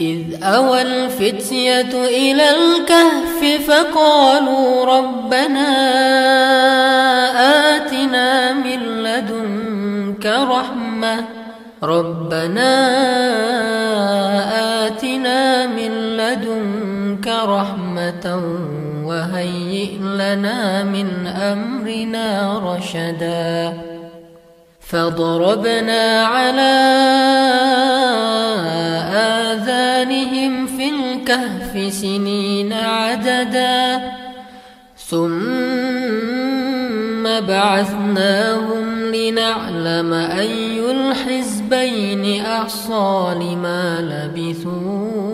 إذ أوى الفتية إلى الكهف فقالوا ربنا آتنا من لدنك رحمة ربنا آتنا من لدنك رحمة وهيئ لنا من أمرنا رشدا. فضربنا على آذانهم في الكهف سنين عددا. ثم بعثناهم لنعلم أي الحزبين أحصى لما لبثوا.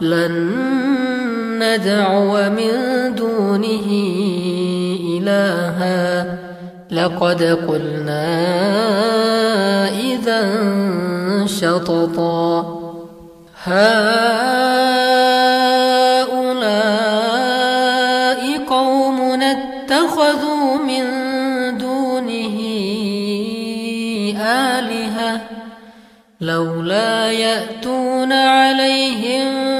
لن ندعو من دونه إلها. لقد قلنا إذا شططا. هؤلاء قوم اتخذوا من دونه آلهة. لولا يأتون عليهم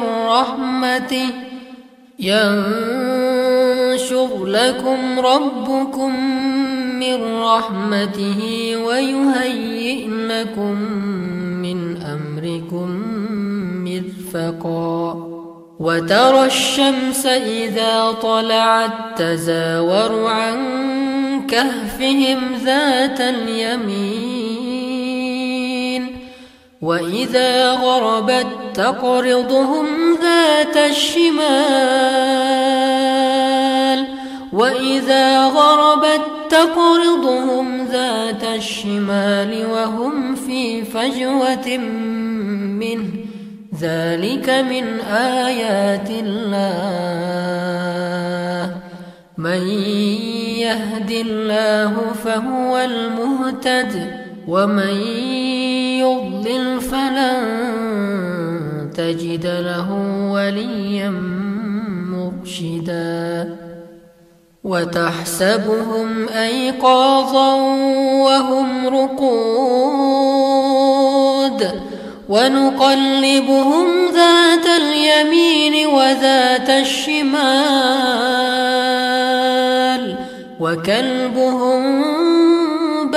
من رحمته ينشر لكم ربكم من رحمته ويهيئ لكم من أمركم مرفقا وترى الشمس إذا طلعت تزاور عن كهفهم ذات اليمين وإذا غربت تقرضهم ذات الشمال. وإذا غربت تقرضهم ذات الشمال وهم في فجوة منه. ذلك من آيات الله. من يهد الله فهو المهتد. ومن يضلل فلن تجد له وليا مرشدا. وتحسبهم أيقاظا وهم رقود. ونقلبهم ذات اليمين وذات الشمال. وكلبهم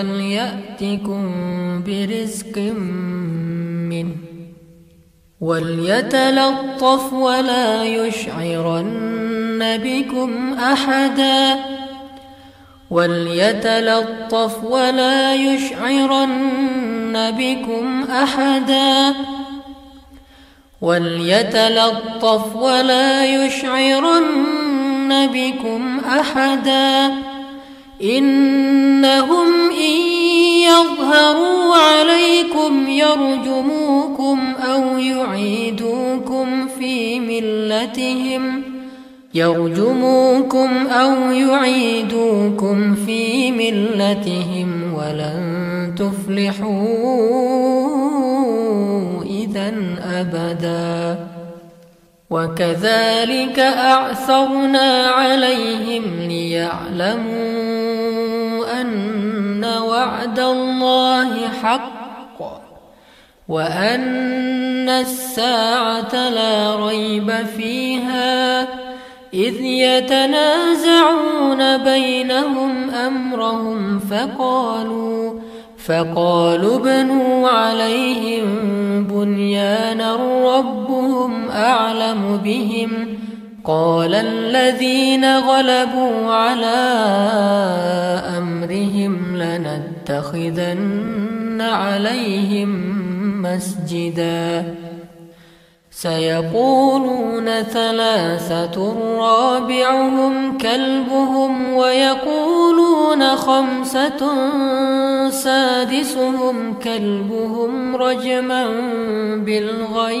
فليأتكم برزق منه وليتلطف ولا يشعرن بكم أحدا وليتلطف ولا يشعرن بكم أحدا وليتلطف ولا يشعرن بكم أحدا إنهم إن يظهروا عليكم يرجموكم أو يعيدوكم في ملتهم يرجموكم أو يعيدوكم في ملتهم ولن تفلحوا إذا أبدا وكذلك أعثرنا عليهم ليعلموا أن وعد الله حق وأن الساعة لا ريب فيها إذ يتنازعون بينهم أمرهم فقالوا فقالوا ابنوا عليهم بنيانا ربهم أعلم بهم قال الذين غلبوا على أمرهم لنتخذن عليهم مسجداً. سيقولون ثلاثة رابعهم كلبهم ويقولون خمسة سادسهم كلبهم رجما بالغيب.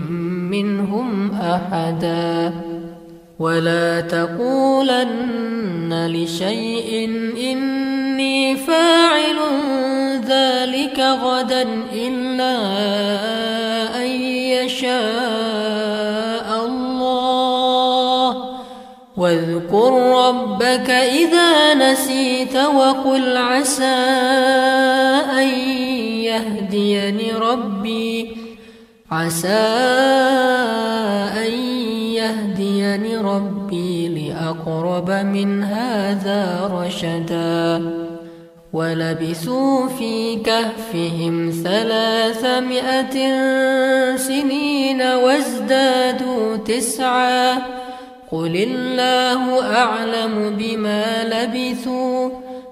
منهم أحدا. ولا تقولن لشيء إني فاعل ذلك غدا إلا أن يشاء الله. واذكر ربك إذا نسيت وقل عسى أن يهديني ربي. عسى أن يهديني ربي لأقرب من هذا رشدا. ولبثوا في كهفهم ثلاثمائة سنين وازدادوا تسعا. قل الله أعلم بما لبثوا.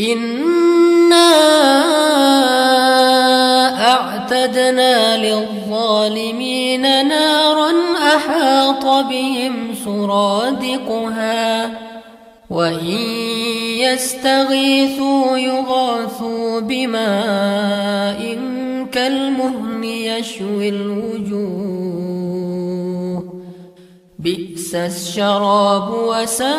إنا أعتدنا للظالمين نارا أحاط بهم سرادقها وإن يستغيثوا يغاثوا بماء كالمهن يشوي الوجوه بئس الشراب وساءت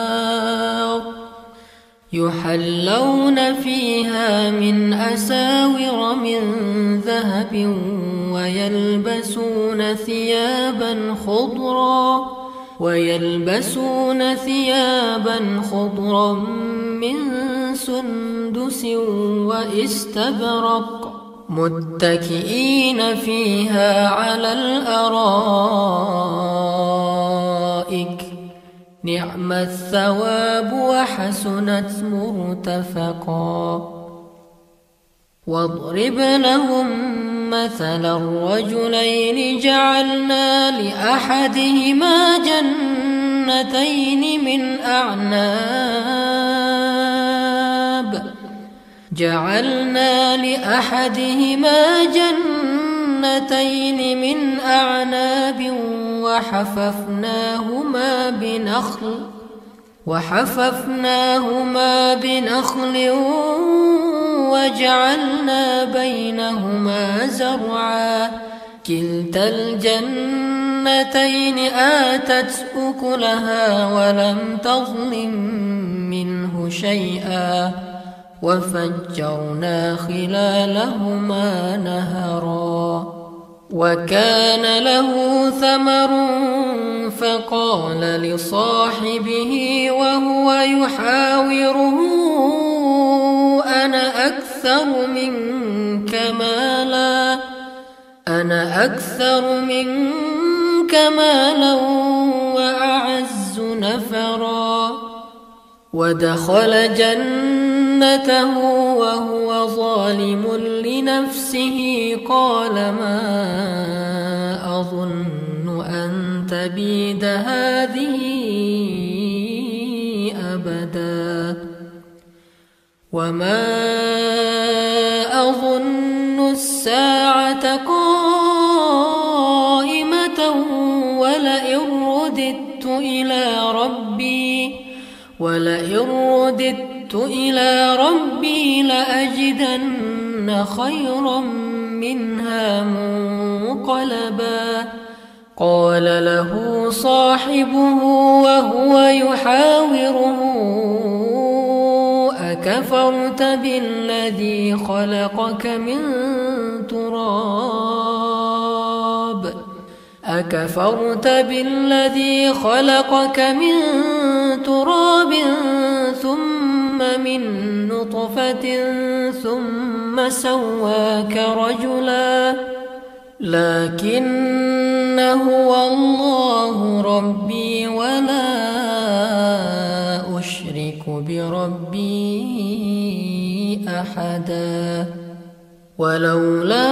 يحلون فيها من أساور من ذهب ويلبسون ثيابا خضرا ويلبسون ثيابا خضرا من سندس وإستبرق متكئين فيها على الأرائك. نعم الثواب وحسنت مرتفقا. واضرب لهم مثلا الرجلين جعلنا لأحدهما جنتين من أعناب. جعلنا لأحدهما جنتين من أعناب وحففناهما بنخل وحففناهما بنخل وجعلنا بينهما زرعا. كلتا الجنتين آتت أكلها ولم تظلم منه شيئا. وفجرنا خلالهما نهرا. وكان له ثمر فقال لصاحبه وهو يحاوره أنا أكثر منك مالا أنا أكثر منك مالا وأعز نفرا. ودخل جنته وهو ظالم لنفسه قال ما أظن أن تبيد هذه أبدا وما أظن الساعة قائمة ولئن رددت ولئن رددت إلى ربي لأجدن خيرا منها منقلبا. قال له صاحبه وهو يحاوره أكفرت بالذي خلقك من تراب؟ أكفرت بالذي خلقك من تراب؟ من نطفة ثم سواك رجلا لكن هو الله ربي ولا أشرك بربي أحدا ولولا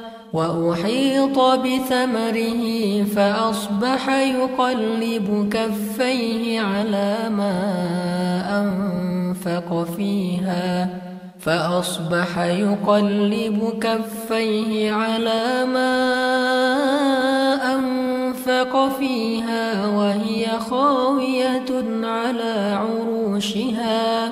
وأحيط بثمره فأصبح يقلب كفيه على ما أنفق فيها فأصبح يقلب كفيه على ما أنفق فيها وهي خاوية على عروشها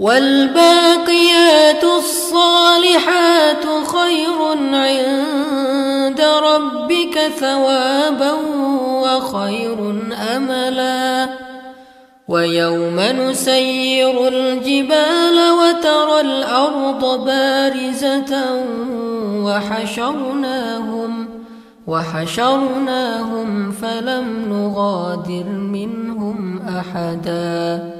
والباقيات الصالحات خير عند ربك ثوابا وخير أملا. ويوم نسير الجبال وترى الأرض بارزة وحشرناهم وحشرناهم فلم نغادر منهم أحدا.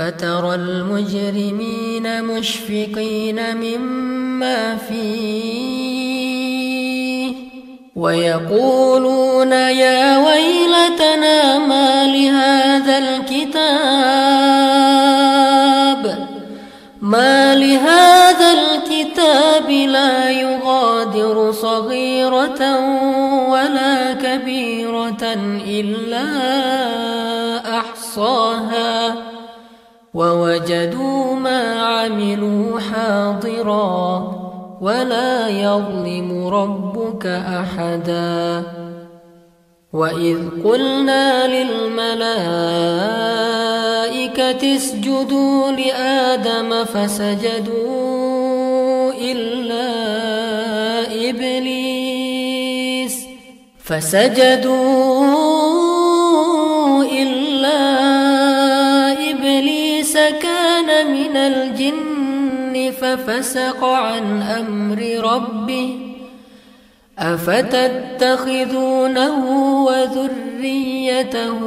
فترى المجرمين مشفقين مما فيه ويقولون يا ويلتنا ما لهذا الكتاب ما لهذا الكتاب لا يغادر صغيرة ولا كبيرة إلا أحصاها ووجدوا ما عملوا حاضرا ولا يظلم ربك أحدا. وإذ قلنا للملائكة اسجدوا لآدم فسجدوا إلا إبليس فسجدوا من الجن ففسق عن أمر ربه أفتتخذونه وذريته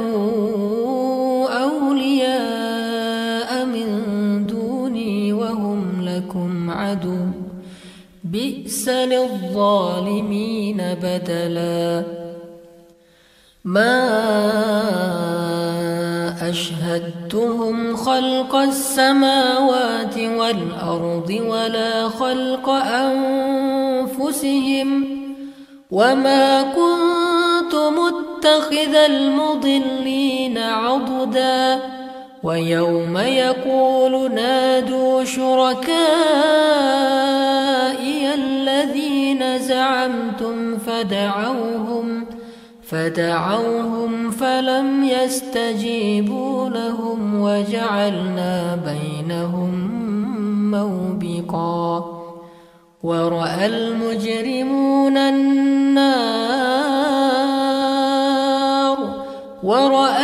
أولياء من دوني وهم لكم عدو بئس للظالمين بدلا. ما أشهدتهم خلق السماوات والأرض ولا خلق أنفسهم وما كنت متخذ المضلين عضدا ويوم يقول نادوا شركائي الذين زعمتم فدعوهم فدعوهم فلم يستجيبوا لهم وجعلنا بينهم موبقا ورأى المجرمون النار ورأى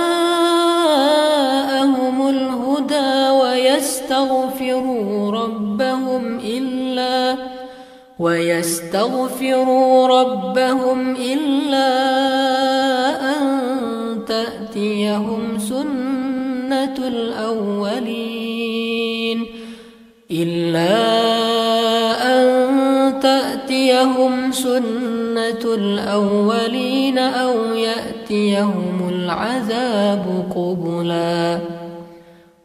ويستغفروا ربهم إلا أن تأتيهم سنة الأولين إلا أن تأتيهم سنة الأولين أو يأتيهم العذاب قبلا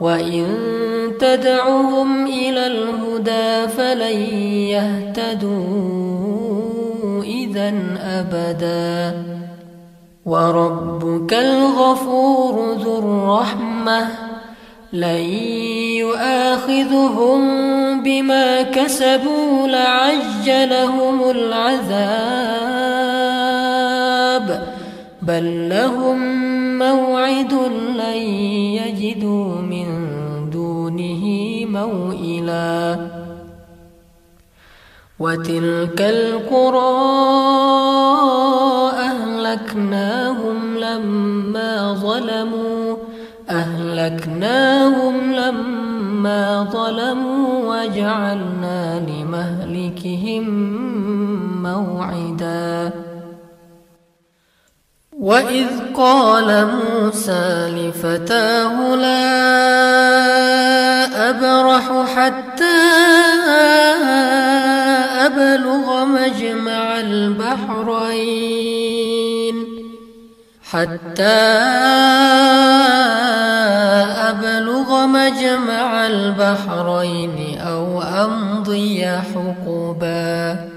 وإن تدعهم إلى الهدى فلن يهتدوا إذا أبدا وربك الغفور ذو الرحمه لن يؤاخذهم بما كسبوا لعجلهم العذاب بل لهم موعد لن يجدوا موئلا. وتلك القرى أهلكناهم لما ظلموا أهلكناهم لما ظلموا وجعلنا لمهلكهم موعداً. وإذ قال موسى لفتاه لا أبرح حتى أبلغ مجمع البحرين حتى أبلغ مجمع البحرين أو أمضي حقبا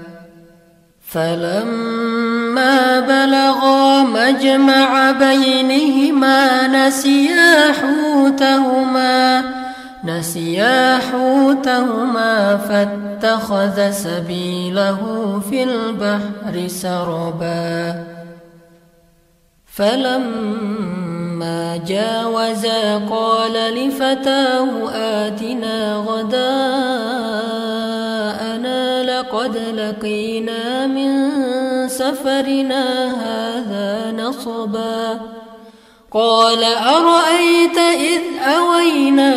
فلما بلغا مجمع بينهما نسيا حوتهما نسيا حوتهما فاتخذ سبيله في البحر سربا. فلما جاوزا قال لفتاه آتنا غداءنا لقد لقينا من سفرنا هذا نصبا. قال أرأيت إذ أوينا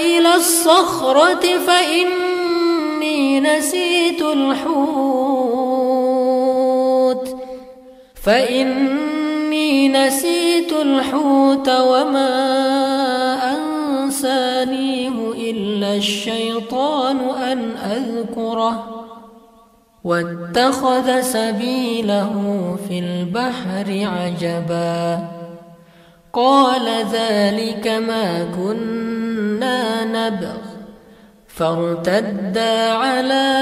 إلى الصخرة فإني نسيت الحوت. فإني نسيت الحوت وما أنسانيه إلا الشيطان أن أذكره واتخذ سبيله في البحر عجبا. قال ذلك ما كنا نبغ. فارتدا على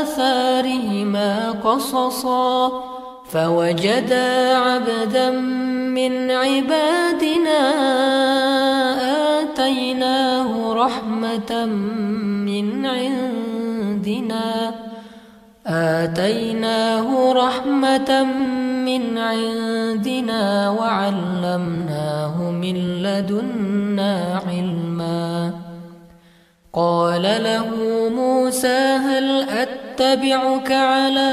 آثارهما قصصا. فوجدا عبدا من عبادنا رحمة من عندنا. آتيناه رحمة من عندنا وعلمناه من لدنا علما. قال له موسى هل أتبعك على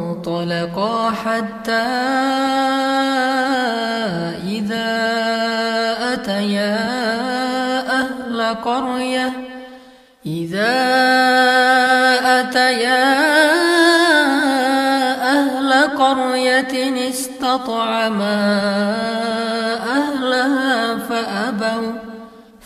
فانطلقا حتى إذا أتيا أهل قرية. إذا أتيا أهل قرية استطعما أهلها فأبوا.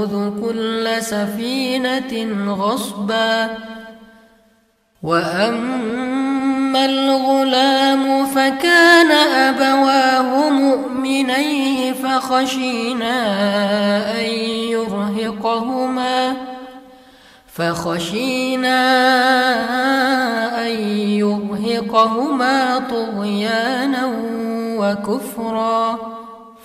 يأخذ كل سفينة غصبا. وأما الغلام فكان أبواه مؤمنيه فخشينا أن يرهقهما. فخشينا أن يرهقهما طغيانا وكفرا.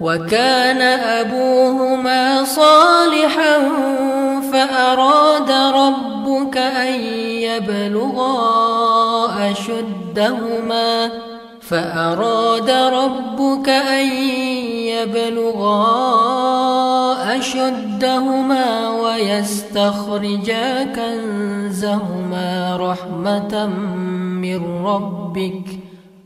وكان أبوهما صالحا فأراد ربك أن يبلغا أشدهما فأراد ربك أن يبلغا أشدهما ويستخرجا كنزهما رحمة من ربك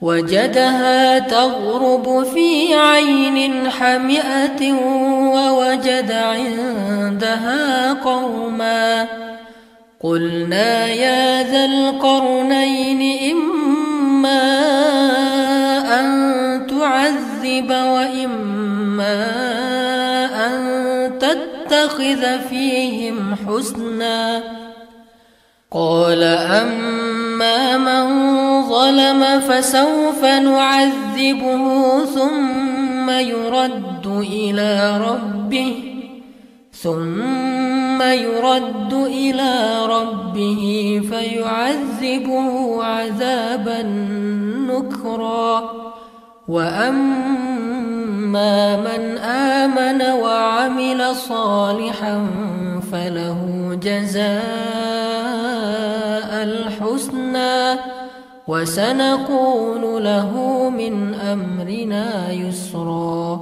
وجدها تغرب في عين حمئة ووجد عندها قوما. قلنا يا ذا القرنين إما أن تعذب وإما أن تتخذ فيهم حسنا. قال أما من ظلم فسوف نعذبه ثم يرد إلى ربه ثم يرد إلى ربه فيعذبه عذابا نكرا وأما من آمن وعمل صالحا فله جزاء الحسنى وسنقول له من أمرنا يسرا.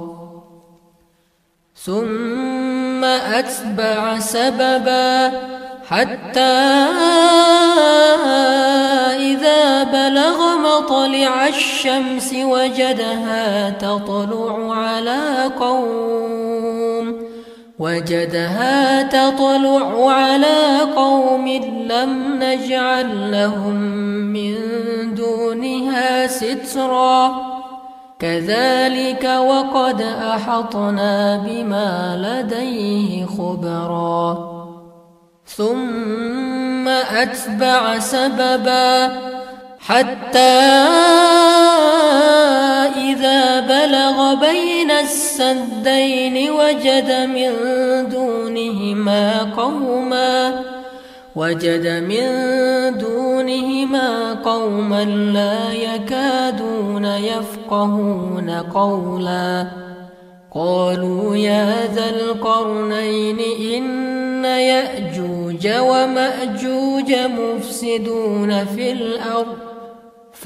ثم أتبع سببا حتى إذا بلغ مطلع الشمس وجدها تطلع على قوم. وجدها تطلع على قوم لم نجعل لهم من دونها سترا. كذلك وقد أحطنا بما لديه خبرا. ثم أتبع سببا. حتى إذا بلغ بين السدين وجد من دونهما قوما وجد من دونهما قوما لا يكادون يفقهون قولا. قالوا يا ذا القرنين إن يأجوج ومأجوج مفسدون في الأرض.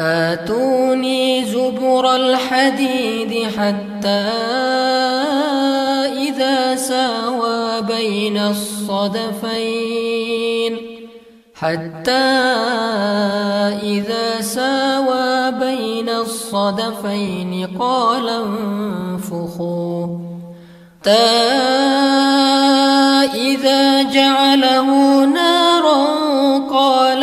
آتوني زبر الحديد حتى إذا ساوى بين الصدفين. حتى إذا ساوى بين الصدفين قال انفخوا. إذا جعله نارا قال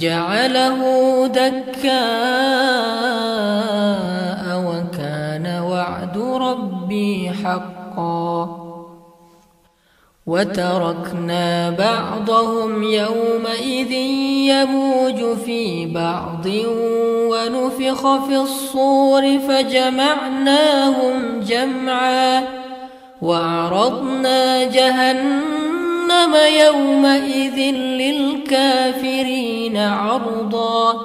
جعله دكاء وكان وعد ربي حقا. وتركنا بعضهم يومئذ يموج في بعض ونفخ في الصور فجمعناهم جمعا. وعرضنا جهنم جهنم يومئذ للكافرين عرضا.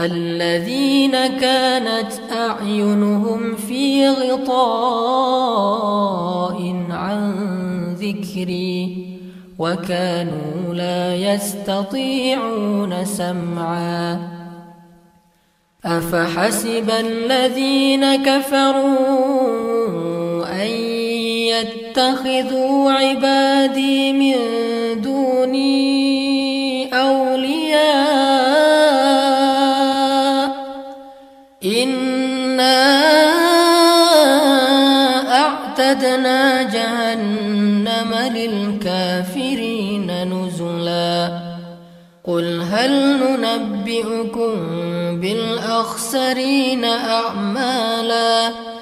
الذين كانت أعينهم في غطاء عن ذكري وكانوا لا يستطيعون سمعا. أفحسب الذين كفروا يتخذوا عبادي من دوني أولياء. إنا أعتدنا جهنم للكافرين نزلا. قل هل ننبئكم بالأخسرين أعمالاً؟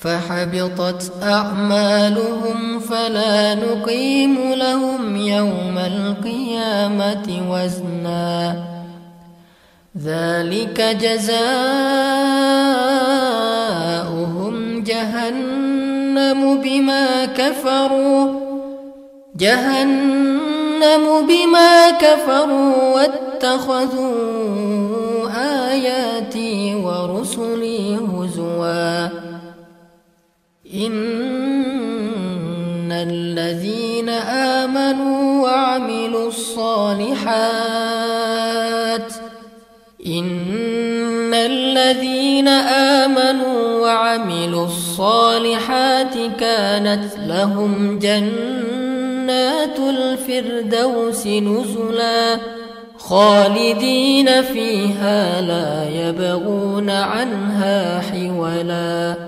فحبطت أعمالهم فلا نقيم لهم يوم القيامة وزنا. ذلك جزاؤهم جهنم بما كفروا. جهنم بما كفروا واتخذوا آياتي آمنوا وعملوا الصالحات إن الذين آمنوا وعملوا الصالحات كانت لهم جنات الفردوس نزلا خالدين فيها لا يبغون عنها حولا